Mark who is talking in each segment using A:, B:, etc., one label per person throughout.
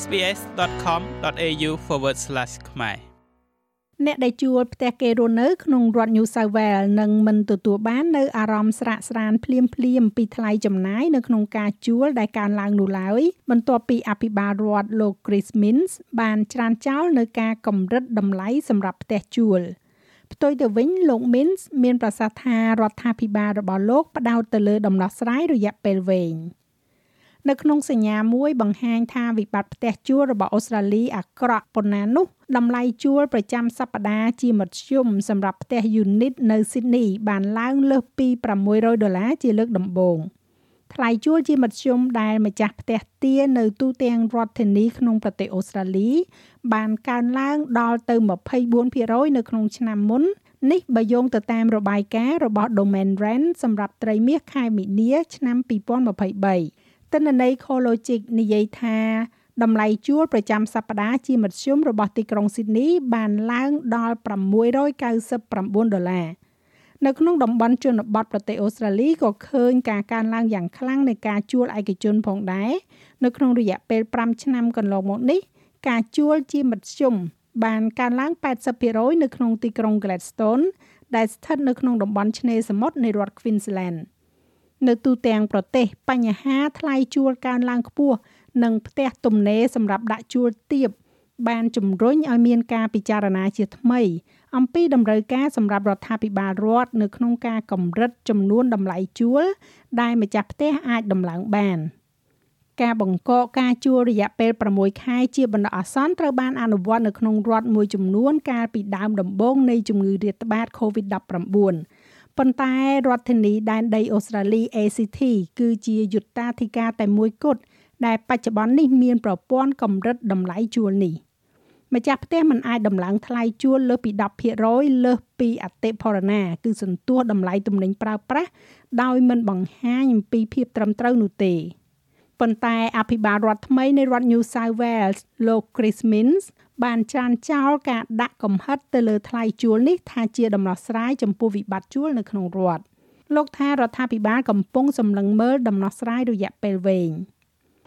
A: sbs.com.au/ ខ្មែរ
B: អ្នកដែលជួលផ្ទះគេរស់នៅក្នុងរដ្ឋ New South Wales នឹងមិនទទួលបាននៅអារម្មណ៍ស្រាកស្រានភ្លាមភ្លាមពីថ្លៃចំណាយនៅក្នុងការជួលដែលកើនឡើងនោះឡើយបន្ទាប់ពីអភិបាលរដ្ឋលោក Chris Minns បានច្រានចោលនៅការកម្រិតតម្លៃសម្រាប់ផ្ទះជួលផ្ទុយទៅវិញលោក Minns មានប្រសាសន៍ថារដ្ឋាភិបាលរបស់លោកផ្ដោតទៅលើដំណោះស្រាយរយៈពេលវែង។ នៅក្នុងសញ្ញាមួយបង្ហាញថាវិបត្តិផ្ទះជួលរបស់អូស្ត្រាលីអាក្រក់ប៉ុណ្ណានោះតម្លៃជួលប្រចាំសប្តាហ៍ជាមធ្យមសម្រាប់ផ្ទះយូនីតនៅស៊ីដនីបានឡើងលើសពី600ដុល្លារជាលើកដំបូងថ្លៃជួលជាមធ្យមដែលម្ចាស់ផ្ទះទានៅទូទាំងរដ្ឋធានីក្នុងប្រទេសអូស្ត្រាលី បានកើនឡើងដល់ទៅ24%នៅក្នុងឆ្នាំមុននេះបើយោងទៅតាមរបាយការណ៍របស់ Domain Rent សម្រាប់ត្រីមាសខែមីនាឆ្នាំ2023 ទិន្នន័យ CoreLogic និយាយថាតម្លៃជួលប្រចាំសប្តាហ៍ជាមធ្យមរបស់ទីក្រុងស៊ីដនីបានឡើងដល់699ដុល្លារនៅក្នុងតំបន់ជនបទប្រទេសអូស្ត្រាលីក៏ឃើញការកើនឡើងយ៉ាងខ្លាំងនៃការជួលឯកជនផងដែរនៅក្នុងរយៈពេល5ឆ្នាំកន្លងមកនេះ ការជួលជាមធ្យមបានកើនឡើង80%នៅក្នុងទីក្រុង Gladstone ដែលស្ថិតនៅក្នុងតំបន់ឆ្នេរសមុទ្រនៃរដ្ឋ Queensland ។ នៅទូទាំងប្រទេសបញ្ហាថ្លៃជួលកើនឡើងខ្ពស់និងផ្ទះទំនេរសម្រាប់ដាក់ជួលទាបបានជំរុញឲ្យមានការពិចារណាជាថ្មី អំពីតម្រូវការសម្រាប់រដ្ឋាភិបាលរដ្ឋនៅក្នុងការកម្រិតចំនួនតម្លៃជួល ដែលម្ចាស់ផ្ទះអាចដំឡើងបានការបង្កកការជួលរយៈពេល6ខែជាបណ្ដោះអាសន្នត្រូវបានអនុវត្តនៅក្នុងរដ្ឋមួយចំនួនកាលពីដើមដំបូងនៃជំងឺរាតត្បាត COVID-19 ប៉ុន្តែរដ្ឋធានីដែនដីអូស្ត្រាលី ACT គឺជាយុត្តាធិការតែមួយគត់ដែលបច្ចុប្បន្ននេះមានប្រព័ន្ធកម្រិតតម្លៃជួលនេះម្ចាស់ផ្ទះមិនអាចដំឡើងថ្លៃជួលលើសពី10%លើសពីអតិផរណា គឺសន្ទុះតម្លៃទំនិញប្រើប្រាស់ដោយមិនបង្ហាញអំពីភាពត្រឹមត្រូវនោះទេ ប៉ុន្តែអភិបាលរដ្ឋថ្មីនៃរដ្ឋ New South Wales លោក Chris Minns បានចានចោលការដាក់កំហិតទៅលើថ្លៃជួលនេះថាជាដំណោះស្រាយចំពោះវិបត្តិជួលនៅក្នុងរដ្ឋលោកថារដ្ឋាភិបាលកំពុងសម្លឹងមើលដំណោះស្រាយរយៈពេលវែង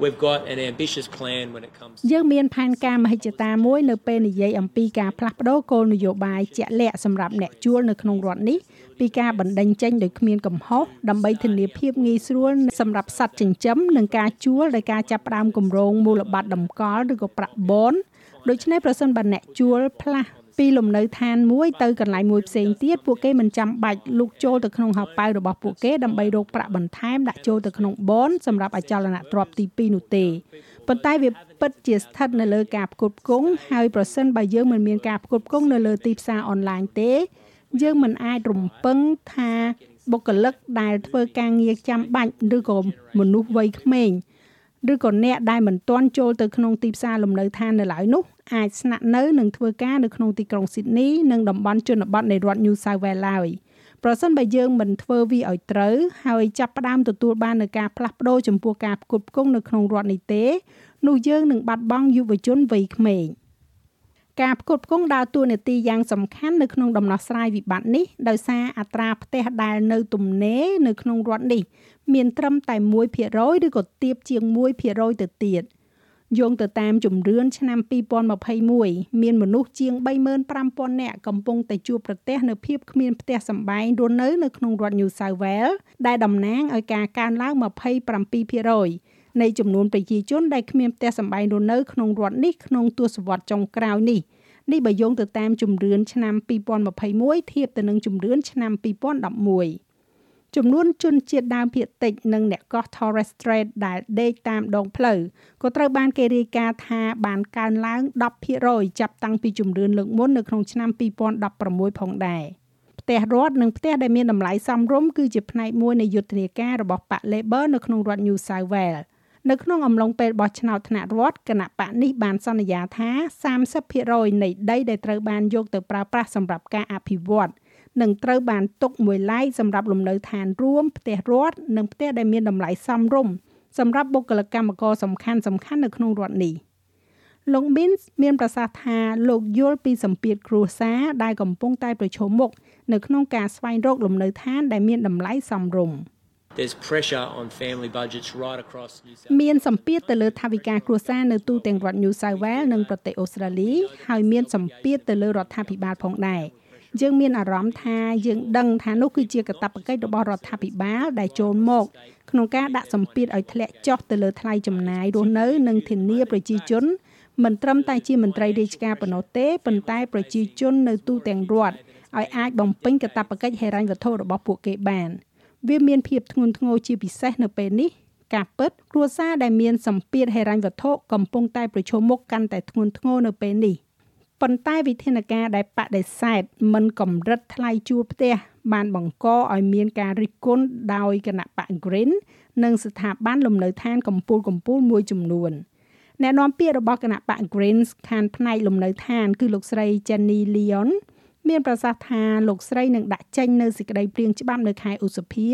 C: We've got an ambitious plan when it comes
B: យើងមានផែនការមហិច្ឆតាមួយនៅពេលនិយាយអំពីការផ្លាស់ប្ដូរគោលនយោបាយជាក់លាក់សម្រាប់អ្នកជួលនៅក្នុងរដ្ឋនេះពីការបណ្ដេញចេញដោយគ្មានកំហុសដើម្បីធានាភាពងាយស្រួលសម្រាប់សត្វចិញ្ចឹមនិងការជួលដោយការចាប់ផ្ដើមគម្រោងមូលបត្រតម្កល់ឬក៏ប្រាក់បនដូច្នេះប្រសិនបើអ្នកជួលផ្លាស់ ពីលំនៅឋានមួយទៅកន្លែងមួយផ្សេងទៀតពួកគេមិនចាំបាច់លូកចូលទៅក្នុងហោប៉ៅរបស់ពួកគេដើម្បីរកប្រាក់បន្ថែមដាក់ចូលទៅក្នុងបនសម្រាប់អចលនទ្រព្យទី2នោះទេប៉ុន្តែវាពិតជាស្ថិតនៅលើការផ្គត់ផ្គង់ហើយប្រសិនបើយើងមិនមានការផ្គត់ផ្គង់នៅលើទីផ្សារអនឡាញទេ យើងមិនអាចរំពឹងថាបុគ្គលិកដែលធ្វើការងារចាំបាច់ឬក៏មនុស្សវ័យក្មេងឬក៏អ្នកដែលមិនទាន់ចូលទៅក្នុងទីផ្សារលំនៅឋាននៅឡើយនោះ អាចស្នាក់នៅនិងធ្វើការនៅក្នុងទីក្រុងស៊ីដនីនិងតំបន់ជនបទនៃរដ្ឋ New South Wales ឡើយប្រសិនបើយើងមិនធ្វើវាឲ្យត្រូវហើយចាប់ផ្ដើមទទួលបាននូវការផ្លាស់ប្ដូរចំពោះការផ្គត់ផ្គង់នៅក្នុងរដ្ឋនេះទេនោះយើងនឹងបាត់បង់យុវជនវ័យក្មេងការផ្គត់ផ្គង់ដើរតួនាទីយ៉ាងសំខាន់នៅក្នុងដំណោះស្រាយវិបត្តិនេះដោយសារអត្រាផ្ទះដែលនៅទំនេរនៅក្នុងរដ្ឋនេះ មានត្រឹមតែ1%ឬក៏ទាបជាង1%ទៅទៀត យោងទៅតាមជំរឿនឆ្នាំ2021មានមនុស្សជាង35,000នាក់កំពុងតែជួបប្រទះនៅភាពគ្មានផ្ទះសម្បែងរស់នៅនៅក្នុងរដ្ឋ New South Wales ដែលតំណាងឲ្យការកើនឡើង27%នៃចំនួនប្រជាជនដែលគ្មានផ្ទះសម្បែងរស់នៅក្នុងរដ្ឋនេះក្នុងទសវត្សរ៍ចុងក្រោយនេះនេះបើយោងទៅតាមជំរឿនឆ្នាំ2021ធៀបទៅនឹងជំរឿនឆ្នាំ2011 ចំនួនជនជាតិដើមភាគតិចនិងអ្នកកោះ Torres Strait ដែលដេកតាមដងផ្លូវក៏ត្រូវបានគេរាយការណ៍ថាបានកើនឡើង10%ចាប់តាំងពីជំរឿនលើកមុននៅក្នុងឆ្នាំ2016ផងដែរផ្ទះរដ្ឋនិងផ្ទះដែលមានតម្លៃសមរម្យគឺជាផ្នែកមួយនៃយុទ្ធនាការរបស់បក Labor នៅក្នុងរដ្ឋ New South Wales នៅក្នុងអំឡុងពេលបោះឆ្នោតថ្នាក់រដ្ឋគណៈបកនេះបានសន្យាថា30%នៃដីដែលត្រូវបានយកទៅប្រើប្រាស់សម្រាប់ការអភិវឌ្ឍន៍ នឹងត្រូវបានទុកមួយឡែកសម្រាប់លំនៅឋានរួមផ្ទះរដ្ឋនិងផ្ទះដែលមានតម្លៃសមរម្យសម្រាប់បុគ្គលិកកម្មករសំខាន់សំខាន់នៅក្នុងរដ្ឋនេះលោក Bins មានប្រសាសន៍ថាលោកយល់ពីសម្ពាធគ្រួសារដែលកំពុងតែប្រឈមមុខនៅក្នុងការស្វែងរកលំនៅឋានដែលមានតម្លៃសមរម្យ
C: There's pressure on family budgets right across New South
B: មានសម្ពាធទៅលើថវិកាគ្រួសារនៅទូទាំងរដ្ឋ New South Wales និងប្រទេសអូស្ត្រាលីហើយមានសម្ពាធទៅលើរដ្ឋាភិបាលផងដែរ យើងមានអារម្មណ៍ថាយើងដឹងថានោះគឺជាកាតព្វកិច្ចរបស់រដ្ឋាភិបាលដែលចូលមកក្នុងការដាក់សម្ពាធឲ្យធ្លាក់ចុះទៅលើថ្លៃចំណាយរស់នៅនិងធានាប្រជាជនមិនត្រឹមតែជាមន្ត្រីរាជការប៉ុណ្ណោះទេប៉ុន្តែប្រជាជននៅទូទាំងរដ្ឋឲ្យអាចបំពេញកាតព្វកិច្ចហិរញ្ញវត្ថុរបស់ពួកគេបានវាមានភាពធ្ងន់ធ្ងរជាពិសេសនៅពេលនេះការពិតគ្រួសារដែលមានសម្ពាធហិរញ្ញវត្ថុកំពុងតែប្រឈមមុខកាន់តែធ្ងន់ធ្ងរនៅពេលនេះ ប៉ុន្តែវិធានការដែលបដិសេធមិនកម្រិតថ្លៃជួលផ្ទះបានបង្កឲ្យមានការរិះគន់ដោយគណៈបក Green និងស្ថាប័នលំនៅឋានកម្ពុជាកម្ពុជាមួយចំនួនអ្នកនាំពាក្យរបស់គណៈបក Greens ខានផ្នែកលំនៅឋាន គឺលោកស្រី Jenny Leon មានប្រសាសន៍ថាលោកស្រីនឹងដាក់ចេញនៅសេចក្តីព្រាងច្បាប់នៅខែឧសភា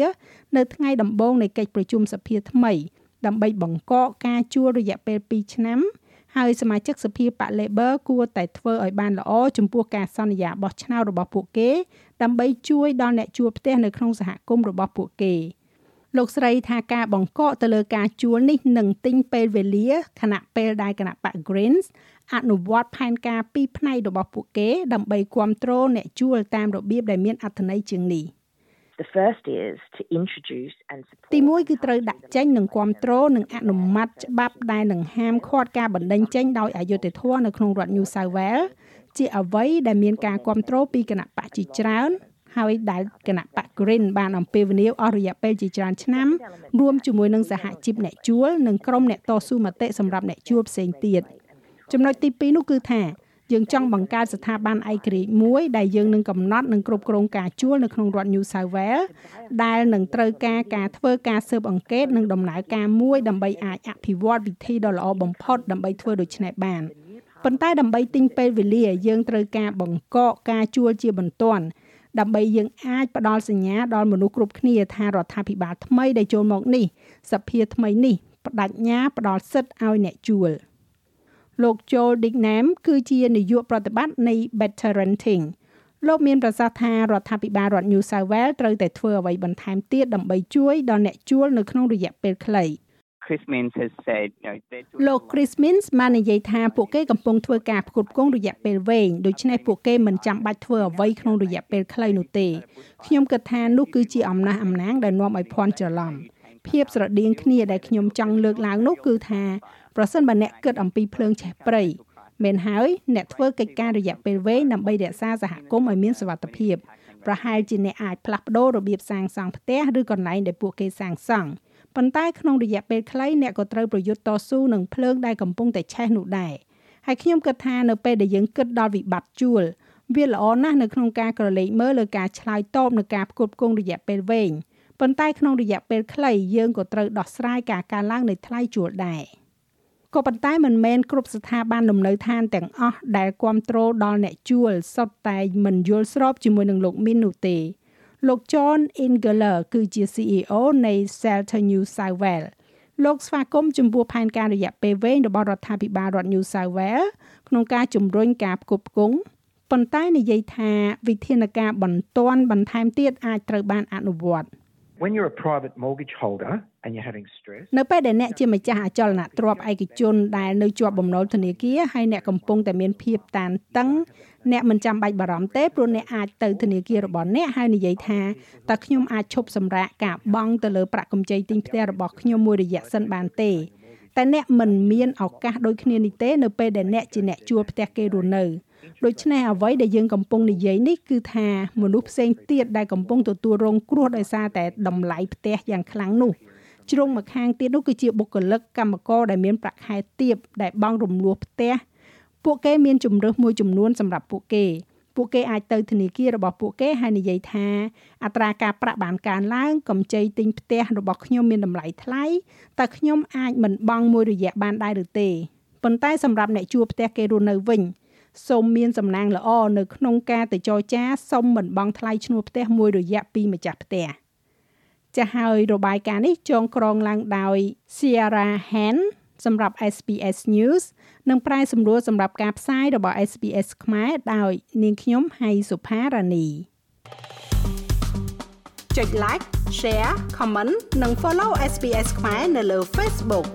B: នៅថ្ងៃដំបូងនៃកិច្ចប្រជុំសភាថ្មីដើម្បីបង្កកការជួលរយៈពេល2ឆ្នាំ ហើយសមាជិកសភាបក Labor គួរតែធ្វើឲ្យបានល្អចំពោះការសន្យាបោះឆ្នោតរបស់ពួកគេដើម្បីជួយដល់អ្នកជួលផ្ទះនៅក្នុងសហគមន៍របស់ពួកគេលោកស្រីថាការបង្កកទៅលើការជួលនេះនឹងទិញពេលវេលាខណៈពេលដែលគណៈបក Greens អនុវត្តផែនការពីរផ្នែករបស់ពួកគេដើម្បីគ្រប់គ្រងអ្នកជួលតាមរបៀបដែលមានអត្ថន័យជាងនេះ
D: The first is to introduce and support
B: ទី1គឺត្រូវដាក់ចេញនិងគ្រប់គ្រងនិងអនុម័តច្បាប់ដែលនឹងហាមឃាត់ការបណ្តេញចេញដោយអយុត្តិធម៌នៅក្នុងរដ្ឋ New South Wales ជាអ្វីដែលមានការគ្រប់គ្រងពីគណៈបកជាច្រើនហើយដែលគណៈបក Green បានអំពាវនាវអស់រយៈពេលជាច្រើនឆ្នាំរួមជាមួយនឹងសហជីពអ្នកជួលនិងក្រុមអ្នកតស៊ូមតិសម្រាប់អ្នកជួលផ្សេងទៀតចំណុចទី2នោះគឺថា យើងចង់បង្កើតស្ថាប័នឯករាជ្យមួយដែលយើងនឹងកំណត់និងគ្រប់គ្រងការជួលនៅក្នុងរដ្ឋ New South Wales ដែលនឹងត្រូវការការធ្វើការស៊ើបអង្កេតនិងដំណើរការមួយដើម្បីអាចអភិវឌ្ឍវិធីដ៏ល្អបំផុតដើម្បីធ្វើដូច្នេះបានប៉ុន្តែដើម្បីទិញពេលវេលាយើងត្រូវការបង្កកការជួលជាបន្ទាន់ដើម្បីយើងអាចផ្ដល់សញ្ញាដល់មនុស្សគ្រប់គ្នាថារដ្ឋាភិបាលថ្មីដែលចូលមកនេះសភាថ្មីនេះបដិញ្ញាផ្ដល់សិទ្ធិឲ្យអ្នកជួល លោក Joel Dignam គឺជានាយកប្រតិបត្តិនៃ Better Renting លោកមានប្រសាសន៍ថារដ្ឋាភិបាលរដ្ឋ New South Wales ត្រូវតែធ្វើអ្វីបន្ថែមទៀតដើម្បីជួយដល់អ្នកជួលនៅក្នុងរយៈពេលខ្លី។
E: Chris Minns has said you know
B: លោក Chris Minns បាននិយាយថាពួកគេកំពុងធ្វើការផ្គត់ផ្គង់រយៈពេលវែងដូច្នេះពួកគេមិនចាំបាច់ធ្វើអ្វីក្នុងរយៈពេលខ្លីនោះទេខ្ញុំគិតថានោះគឺជាអំណះអំណាងដែលនាំឲ្យភ័ន្តច្រឡំភាពស្រដៀងគ្នាដែលខ្ញុំចង់លើកឡើងនោះគឺថា ប្រសិនបើអ្នកគិតអំពីភ្លើងឆេះព្រៃមែនហើយអ្នកធ្វើកិច្ចការរយៈពេលវែងដើម្បីរក្សាសហគមន៍ឲ្យមានសុវត្ថិភាពប្រហែលជាអ្នកអាចផ្លាស់ប្ដូររបៀបសាងសង់ផ្ទះឬកន្លែងដែលពួកគេសាងសង់ប៉ុន្តែក្នុងរយៈពេលខ្លីអ្នកក៏ត្រូវប្រយុទ្ធតស៊ូនឹងភ្លើងដែលកំពុងតែឆេះនោះដែរហើយខ្ញុំគិតថានៅពេលដែលយើងគិតដល់វិបត្តិជួលវាល្អណាស់នៅក្នុងការក្រឡេកមើលលើការឆ្លើយតបនឹងការផ្គត់ផ្គង់រយៈពេលវែងប៉ុន្តែក្នុងរយៈពេលខ្លីយើងក៏ត្រូវដោះស្រាយការកើនឡើងនៃថ្លៃជួលដែរ ក៏ប៉ុន្តែមិនមែនគ្រប់ស្ថាប័នលំនៅឋានទាំងអស់ដែលគ្រប់គ្រងដល់អ្នកជួលសុទ្ធតែមិនយល់ស្របជាមួយនឹងលោកមីននោះទេលោក John Ingeler គឺជា CEO នៃ Shelter New South Wales លោកស្វាគមន៍ចំពោះផែនការរយៈពេលវែងរបស់រដ្ឋាភិបាលរដ្ឋ New South Wales ក្នុងការជំរុញការផ្គត់ផ្គង់ប៉ុន្តែនិយាយថាវិធានការបន្ទាន់បន្ថែមទៀតអាចត្រូវបានអនុវត្ត។
F: when you're a private mortgage holder and you're having stress
B: នៅពេលដែលអ្នកជាម្ចាស់អចលនទ្រព្យឯកជនដែលនៅជាប់បំណុលធនាគារហើយអ្នកកំពុងតែមានភាពតានតឹងអ្នកមិនចាំបាច់បារម្ភទេព្រោះអ្នកអាចទៅធនាគាររបស់អ្នកហើយនិយាយថាតើខ្ញុំអាចឈប់សម្រាកការបង់ទៅលើប្រាក់កម្ចីទិញផ្ទះរបស់ខ្ញុំមួយរយៈសិនបានទេតែអ្នកមិនមានឱកាសដូចគ្នានេះទេនៅពេលដែលអ្នកជាអ្នកជួលផ្ទះគេរស់នៅដូច្នេះអ្វីដែលយើងកំពុងនិយាយនេះគឺថាមនុស្សផ្សេងទៀតដែលកំពុងទទួលរងគ្រោះដោយសារតែតម្លៃផ្ទះយ៉ាងខ្លាំងនោះ ជ្រុងម្ខាងទៀតនោះគឺជាបុគ្គលិកកម្មករដែលមានប្រាក់ខែទាបដែលបង់រំលោះផ្ទះពួកគេមានជំរើសមួយចំនួនសម្រាប់ពួកគេពួកគេអាចទៅធនាគាររបស់ពួកគេហើយនិយាយថាអត្រាការប្រាក់បានកើនឡើងកម្ចីទិញផ្ទះរបស់ខ្ញុំមានតម្លៃថ្លៃតើខ្ញុំអាចមិនបង់មួយរយៈបានដែរឬទេប៉ុន្តែសម្រាប់អ្នកជួលផ្ទះគេរស់នៅវិញសូមមានសំណាងល្អនៅក្នុងការទៅចរចាសុំមិនបង់ថ្លៃឈ្នួលផ្ទះមួយរយៈពីម្ចាស់ផ្ទះ ចាស់ហើយរបាយការណ៍នេះចងក្រងឡើងដោយ Sierra Han សម្រាប់ SPS News និងប្រាយសម្រួលសម្រាប់ការផ្សាយរបស់ SPS ខ្មែរដោយ នាងខ្ញុំហៃសុផារ៉ានីចុច like share comment និង follow SPS ខ្មែរនៅលើ Facebook